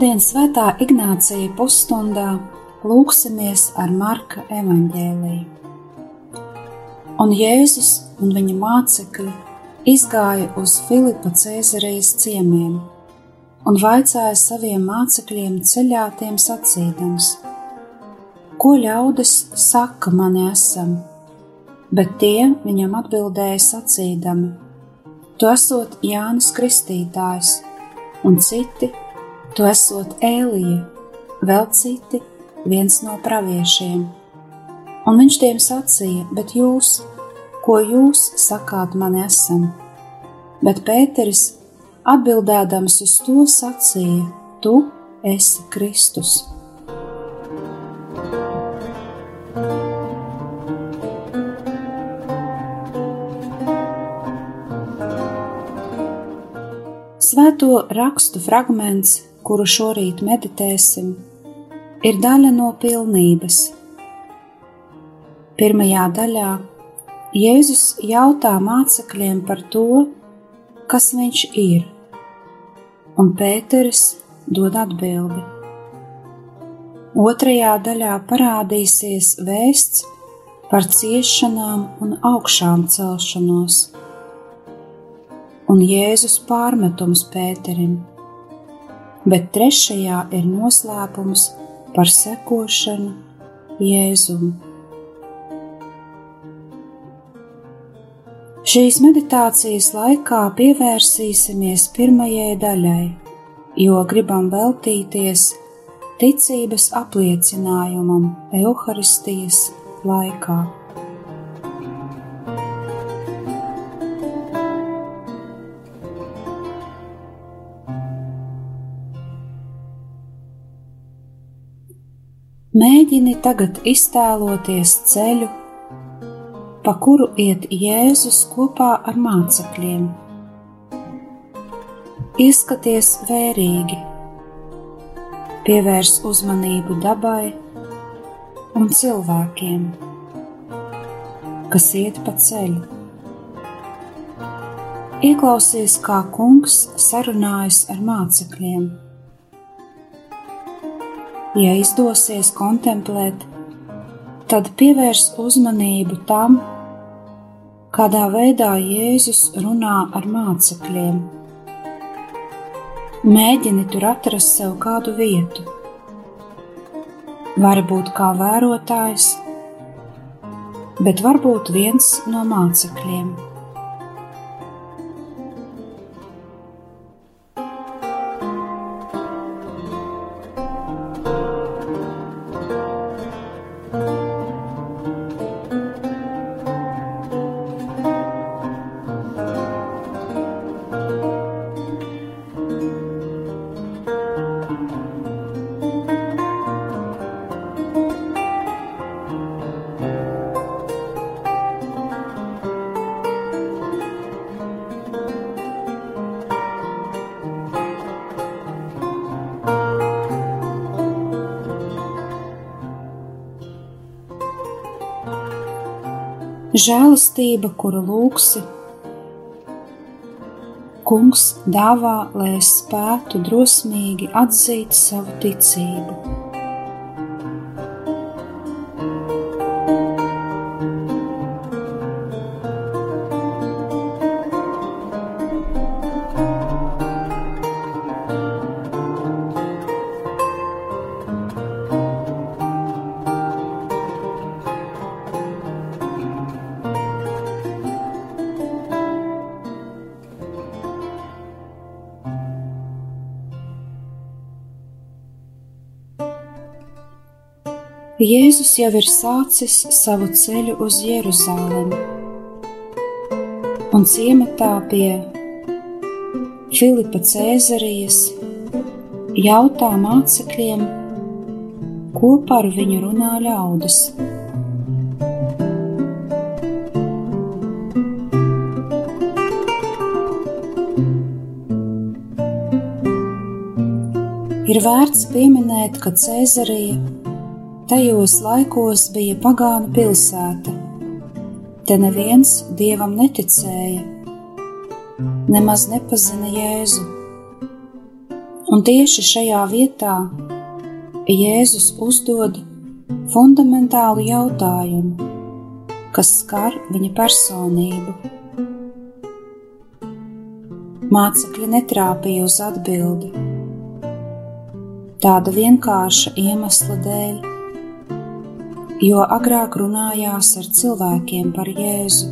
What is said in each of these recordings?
Šodien Svētā Ignācija pusstundā lūksimies ar Marka evaņģēliju. Un Jēzus un viņa mācekļi izgāja uz Filipa Cēzarijas ciemiem un vaicāja saviem mācekļiem ceļā tiem sacīdams: Ko ļaudis saka mani esam? Bet tie viņam atbildēja sacīdami: Tu esot Jānis Kristītājs, un citi Tu esot Ēlija, vēl citi, viens no praviešiem. Un viņš tiem sacīja, bet jūs, ko jūs sakāt man esam? Bet Pēteris atbildēdams uz to sacīja, tu esi Kristus. Svēto rakstu fragments kuru šorīt meditēsim, ir daļa no pilnības. Pirmajā daļā Jēzus jautā mācekļiem par to, kas viņš ir, un Pēteris dod atbildi. Otrajā daļā parādīsies vēsts par ciešanām un augšām celšanos, un Jēzus pārmetums Pēterim bet trešajā ir noslēpums par sekošanu Jēzum. Šīs meditācijas laikā pievērsīsimies pirmajai daļai, jo gribam veltīties ticības apliecinājumam Euharistijas laikā. Mēģini tagad iztēloties ceļu, pa kuru iet Jēzus kopā ar mācekļiem. Ieskaties vērīgi, pievērs uzmanību dabai un cilvēkiem, kas iet pa ceļu. Ieklausies, kā kungs sarunājas ar mācekļiem ja izdosies kontemplēt, tad pievērs uzmanību tam, kādā veidā Jēzus runā ar mācekļiem. Mēģini tur atrast sev kādu vietu. Varbūt kā vērotājs, bet varbūt viens no mācekļiem. Žēlastība, kuru lūgsi. Kungs dāvā, lai es spētu drosmīgi atzīt savu ticību. Jēzus jau ir sācis savu ceļu uz Jeruzalemi, un ciematā pie Filipa Cēzarijas jautā mācekļiem, ko par viņu runā ļaudis. Ir vērts pieminēt, ka Cēzarija tajos laikos bija pagānu pilsēta. Te neviens dievam neticēja, nemaz nepazina Jēzu. Un tieši šajā vietā Jēzus uzdod fundamentālu jautājumu, kas skar viņa personību. Mācekļi netrāpīja uz atbildi tāda vienkārša iemesla dēļ, jo agrāk runājās ar cilvēkiem par Jēzu.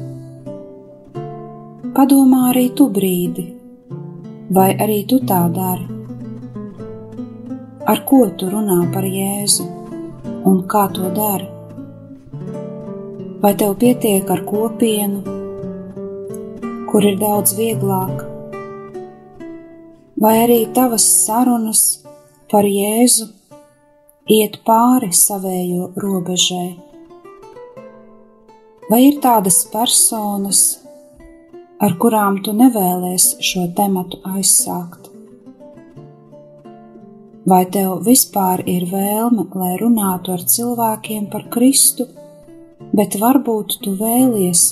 Padomā arī tu brīdi, vai arī tu tā dari? Ar ko tu runā par Jēzu un kā to dari? Vai tev pietiek ar kopienu, kur ir daudz vieglāk, vai arī tavas sarunas par Jēzu iet pāri savējo robežai? Vai ir tādas personas, ar kurām tu nevēlies šo tematu aizsākt? Vai tev vispār ir vēlme, lai runātu ar cilvēkiem par Kristu, bet varbūt tu vēlies,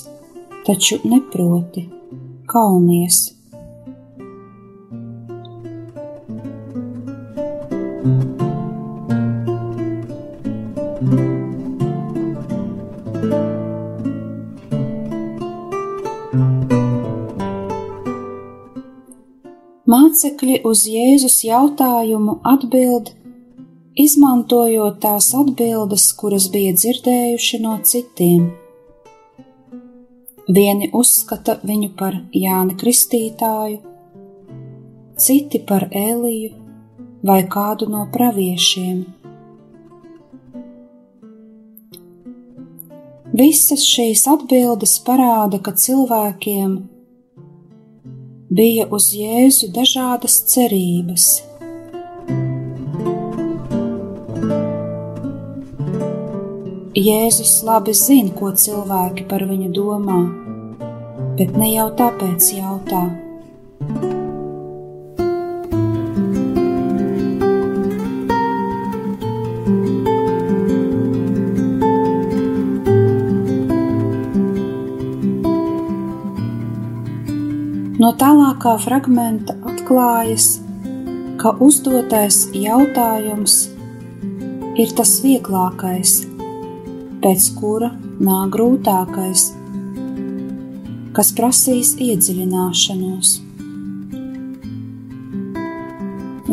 taču neproti, kaunies? Mācekļi uz Jēzus jautājumu atbild, izmantojot tās atbildes, kuras bija dzirdējuši no citiem. Vieni uzskata viņu par Jāni Kristītāju, citi par Eliju vai kādu no praviešiem. Visas šīs atbildes parāda, ka cilvēkiem bija uz Jēzu dažādas cerības. Jēzus labi zina, ko cilvēki par viņu domā, bet ne jau tāpēc jautā. No tālākā fragmenta atklājas, ka uzdotais jautājums ir tas vieglākais, pēc kura nāk grūtākais, kas prasīs iedziļināšanos.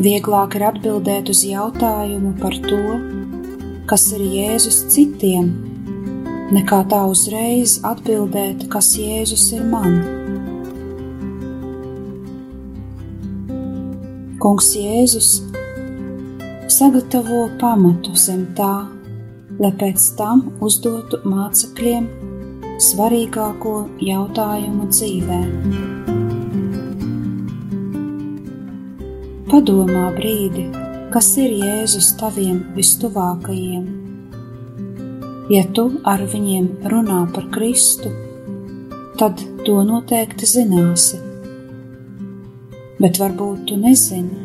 Vieglāk ir atbildēt uz jautājumu par to, kas ir Jēzus citiem, nekā tā uzreiz atbildēt, kas Jēzus ir man. Kungs Jēzus sagatavo pamatu zem tā, lai pēc tam uzdotu mācekļiem svarīgāko jautājumu dzīvē. Padomā brīdi, kas ir Jēzus taviem vistuvākajiem. Ja tu ar viņiem runā par Kristu, tad to noteikti zināsi bet varbūt tu nezini.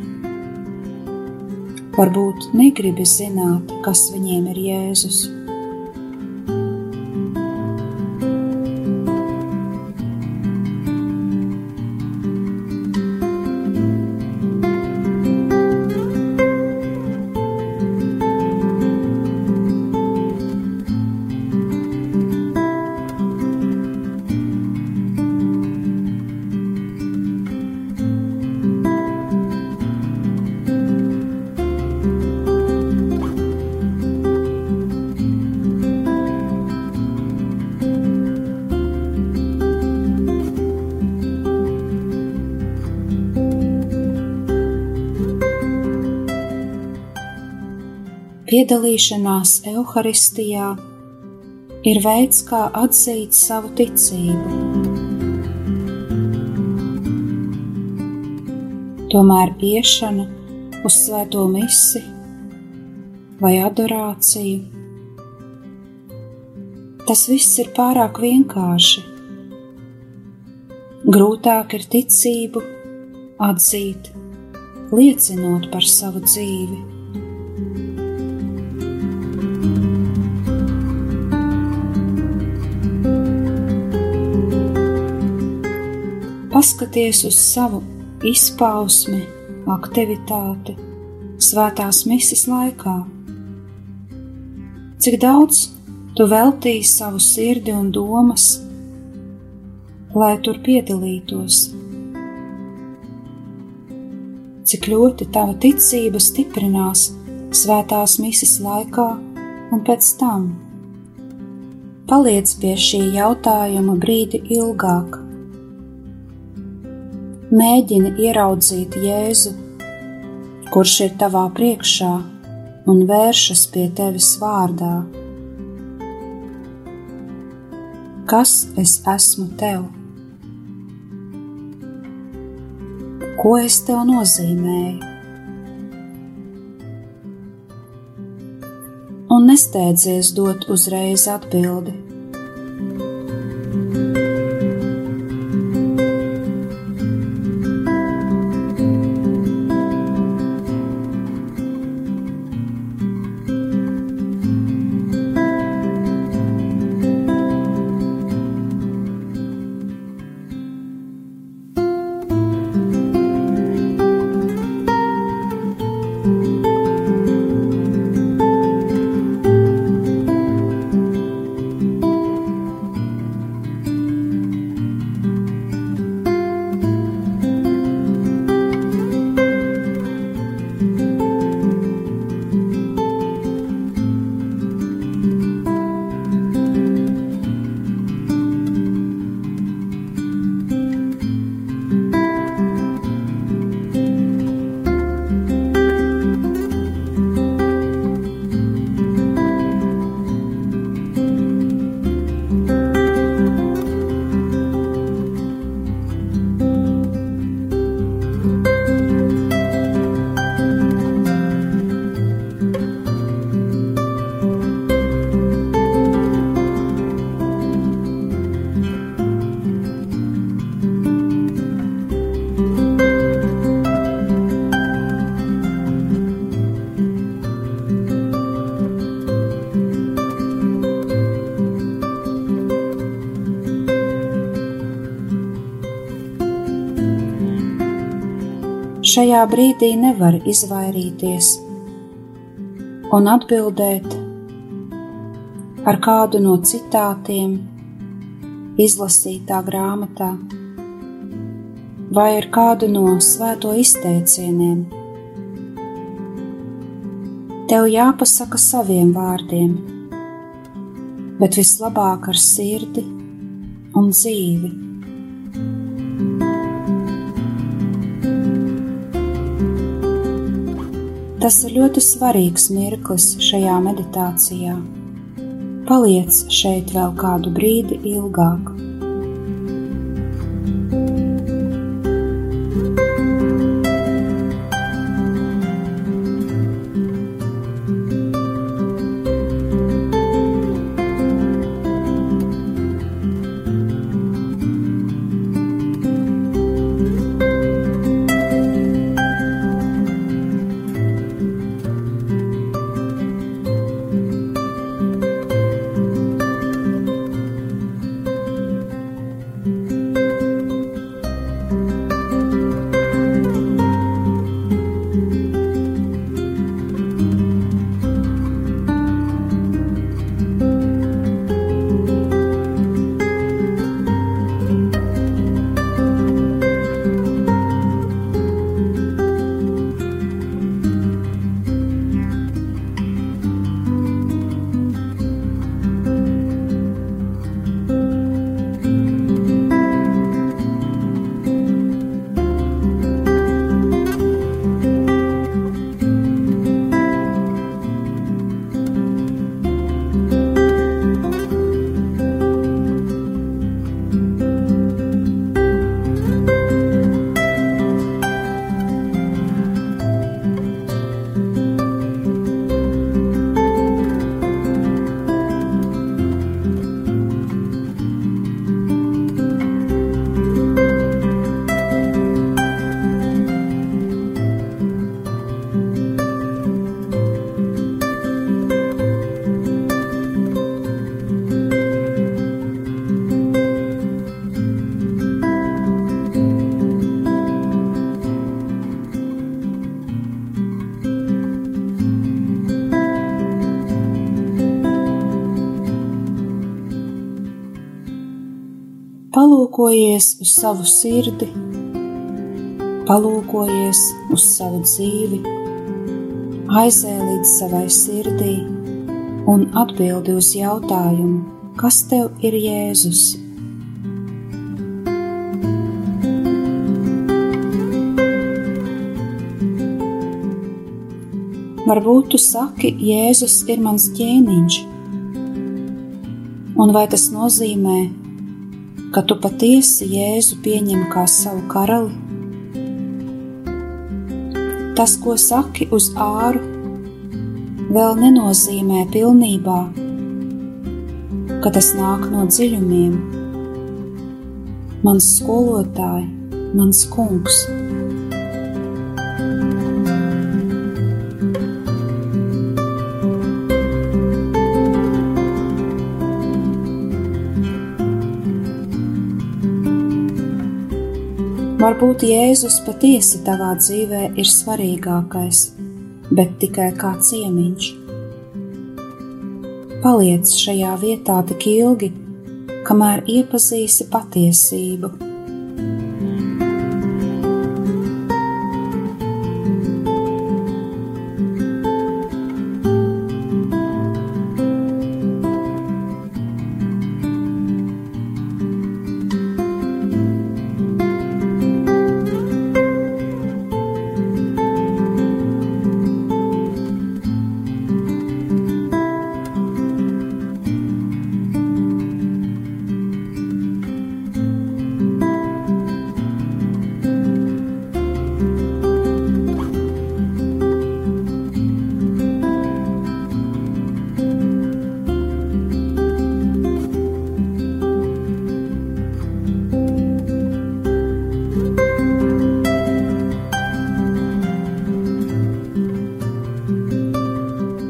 Varbūt negribi zināt, kas viņiem ir Jēzus. Piedalīšanās evaharistijā ir veids, kā atzīt savu ticību. Tomēr iešana uz svēto misiju vai adorāciju. Tas viss ir pārāk vienkārši. Grūtāk ir ticību atzīt, liecinot par savu dzīvi. Paskaties uz savu izpausmi, aktivitāti, svētās misijas laikā. Cik daudz tu veltīji savu sirdi un domas, lai tur piedalītos? Cik ļoti tava ticība stiprinās svētās misijas laikā un pēc tam? Paliec pie šī jautājuma brīdi ilgāk mēģini ieraudzīt Jēzu, kurš ir tavā priekšā un vēršas pie tevis vārdā. Kas es esmu tev? Ko es tev nozīmēju? Un nesteidzies dot uzreiz atbildi šajā brīdī nevar izvairīties un atbildēt ar kādu no citātiem izlasītā grāmatā vai ar kādu no svēto izteicieniem. Tev jāpasaka saviem vārdiem, bet vislabāk ar sirdi un dzīvi. Tas ir ļoti svarīgs mirklis šajā meditācijā. Paliec šeit vēl kādu brīdi ilgāk. Palūkojies uz savu sirdi, palūkojies uz savu dzīvi, aizē līdz savai sirdī un atbildi uz jautājumu, kas tev ir Jēzus? Varbūt tu saki, Jēzus ir mans ķēniņš, un vai tas nozīmē, ka tu patiesi Jēzu pieņem kā savu karali? Tas, ko saki uz āru, vēl nenozīmē pilnībā, ka tas nāk no dziļumiem. Mans skolotāj, mans kungs. Varbūt Jēzus patiesi tavā dzīvē ir svarīgākais, bet tikai kā ciemiņš. Paliec šajā vietā tik ilgi, kamēr iepazīsi patiesību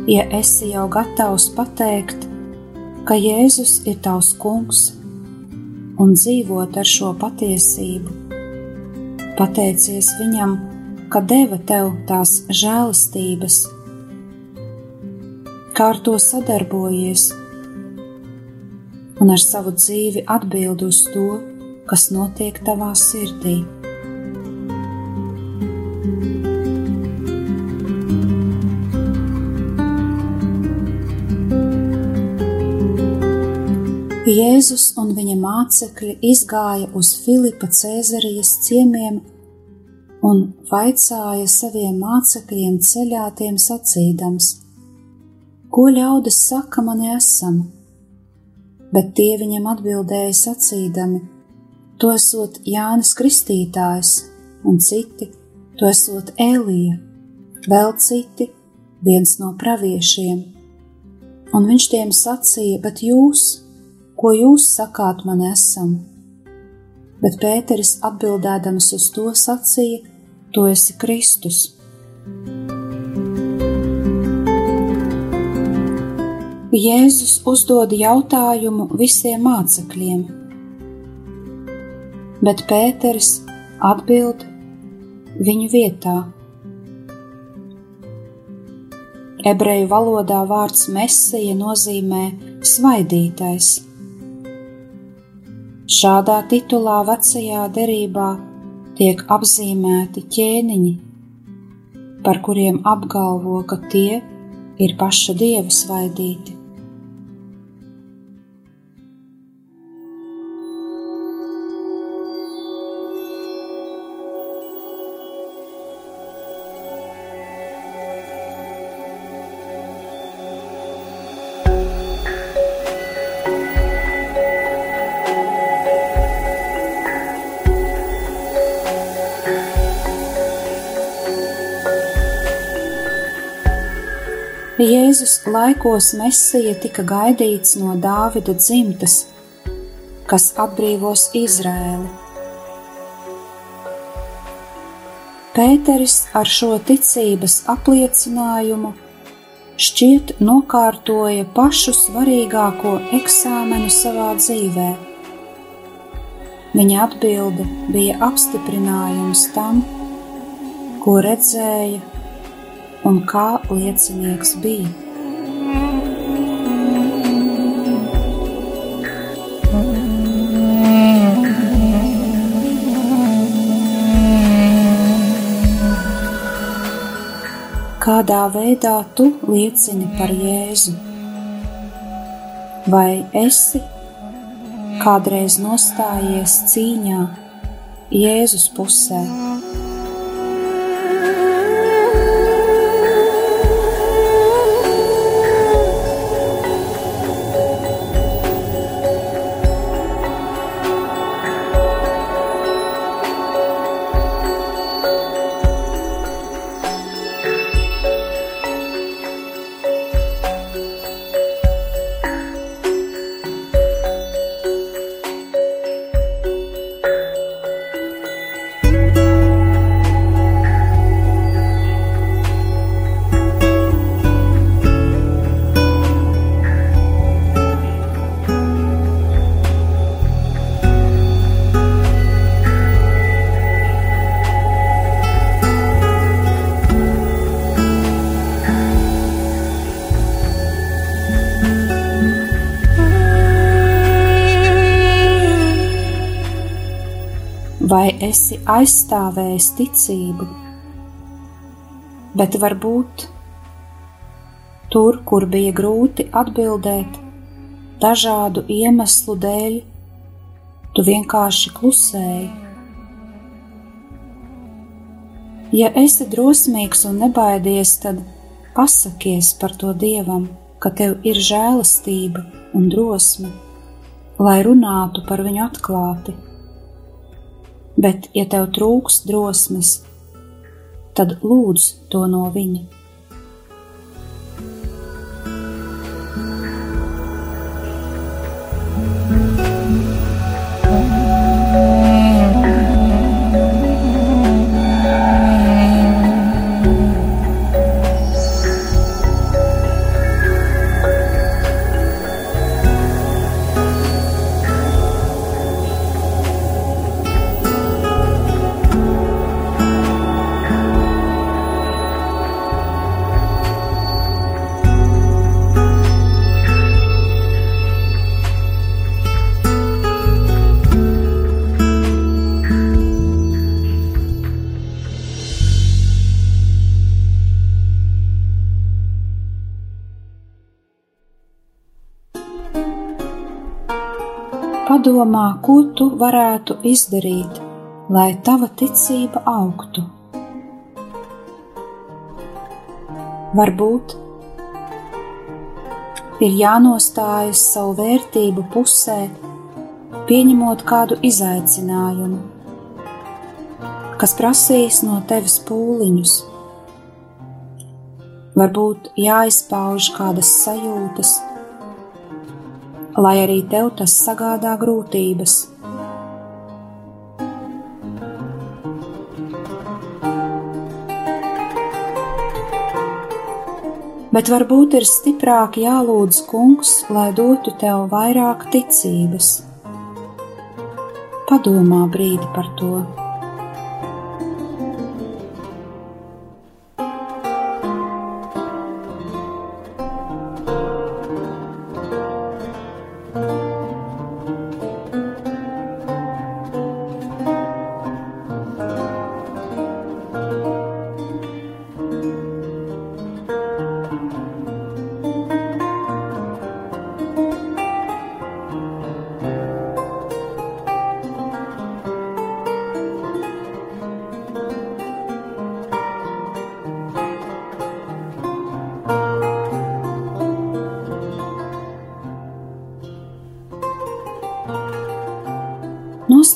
ja esi jau gatavs pateikt, ka Jēzus ir tavs kungs un dzīvot ar šo patiesību. Pateicies viņam, ka deva tev tās žēlastības, kā ar to sadarbojies un ar savu dzīvi atbild uz to, kas notiek tavā sirdī. Jēzus un viņa mācekļi izgāja uz Filipa Cēzarijas ciemiemiem un vaicāja saviem mācekļiem ceļā tiem sacīdams: Ko ļaudis saka mani esam? Bet tie viņam atbildēja sacīdami: Tu esot Jānis Kristītājs, un citi: Tu esot Elija, vēl citi: viens no praviešiem. Un viņš tiem sacīja: Bet jūs! Ko jūs sakāt man esam? Bet Pēteris atbildēdams uz to sacīja: Tu esi Kristus. Jēzus uzdod jautājumu visiem mācekļiem, bet Pēteris atbild viņu vietā. Ebreju valodā vārds mesija nozīmē svaidītais. Šādā titulā vecajā derībā tiek apzīmēti ķēniņi, par kuriem apgalvo, ka tie ir paša dieva svaidīti. Jēzus laikos Mesija tika gaidīts no Dāvida dzimtas, kas atbrīvos Izrēli. Pēteris ar šo ticības apliecinājumu šķiet nokārtoja pašu svarīgāko eksāmenu savā dzīvē. Viņa atbilde bija apstiprinājums tam, ko redzēja un kā liecinieks bija. Kādā veidā tu liecini par Jēzu? Vai esi kādreiz nostājies cīņā Jēzus pusē? Vai esi aizstāvējis ticību, bet varbūt tur, kur bija grūti atbildēt dažādu iemeslu dēļ, tu vienkārši klusēji. Ja esi drosmīgs un nebaidies, tad pasakies par to dievam, ka tev ir žēlastība un drosme, lai runātu par viņu atklāti bet, ja tev trūks drosmes, tad lūdz to no viņa. Padomā, ko tu varētu izdarīt, lai tava ticība augtu. Varbūt ir jānostājas savu vērtību pusē, pieņemot kādu izaicinājumu, kas prasīs no tevis pūliņus. Varbūt jāizpauž kādas sajūtas, lai arī tev tas sagādā grūtības. Bet varbūt ir stiprāk jālūdz kungs, lai dotu tev vairāk ticības. Padomā brīdi par to.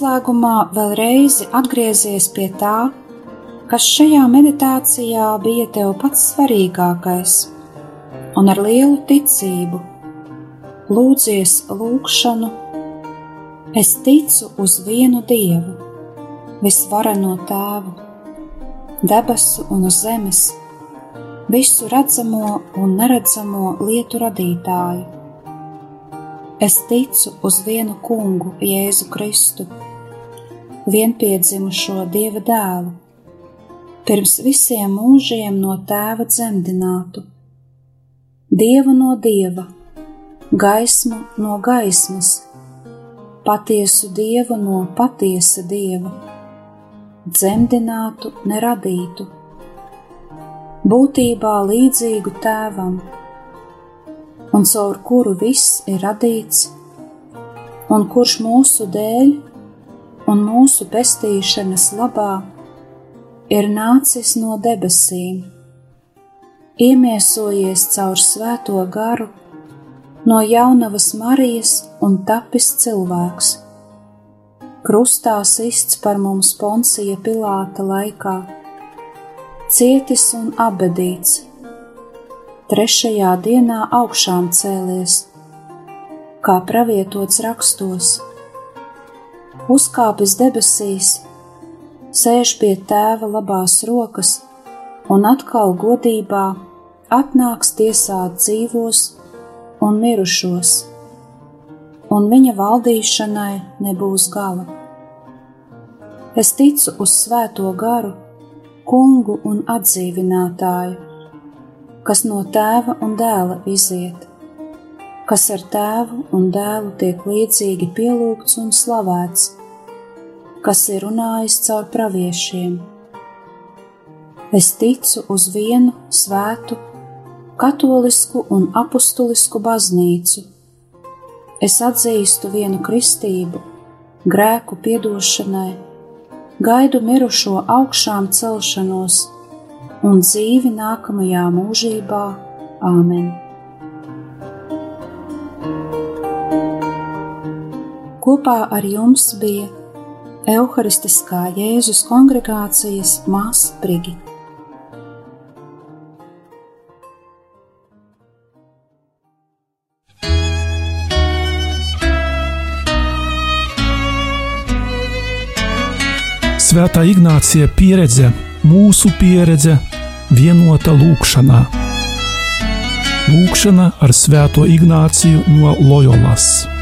Noslēgumā vēl reizi atgriezies pie tā, kas šajā meditācijā bija tev pats svarīgākais, un ar lielu ticību lūdzies lūgšanu. Es ticu uz vienu Dievu, visvareno Tēvu, debesu un uz zemes, visu redzamo un neredzamo lietu radītāju. Es ticu uz vienu kungu, Jēzu Kristu vienpiedzimušo Dieva dēlu, pirms visiem mūžiem no tēva dzemdinātu, Dievu no Dieva, gaismu no gaismas, patiesu Dievu no patiesa Dieva, dzemdinātu neradītu, būtībā līdzīgu tēvam, un caur kuru viss ir radīts, un kurš mūsu dēļ un mūsu pestīšanas labā ir nācis no debesīm, iemiesojies caur svēto garu no jaunavas Marijas un tapis cilvēks. Krustā sists par mums Poncija Pilāta laikā, cietis un abedīts, trešajā dienā augšām cēlies, kā pravietots rakstos, uzkāpis debesīs, sēž pie tēva labās rokas un atkal godībā atnāks tiesāt dzīvos un mirušos, un viņa valdīšanai nebūs gala. Es ticu uz Svēto garu, kungu un atdzīvinātāju, kas no tēva un dēla iziet, kas ar tēvu un dēlu tiek līdzīgi pielūgts un slavēts, kas ir runājis caur praviešiem. Es ticu uz vienu svētu, katolisku un apustulisku baznīcu. Es atzīstu vienu kristību, grēku piedošanai, gaidu mirušo augšām celšanos un dzīvi nākamajā mūžībā. Āmen! Kopā ar jums bija Euharistiskā Jēzus kongregācijas māsa Brigita. Svētā Ignācija pieredze, mūsu pieredze, vienota lūkšanā. Lūkšana ar Svēto Ignāciju no Loyolas.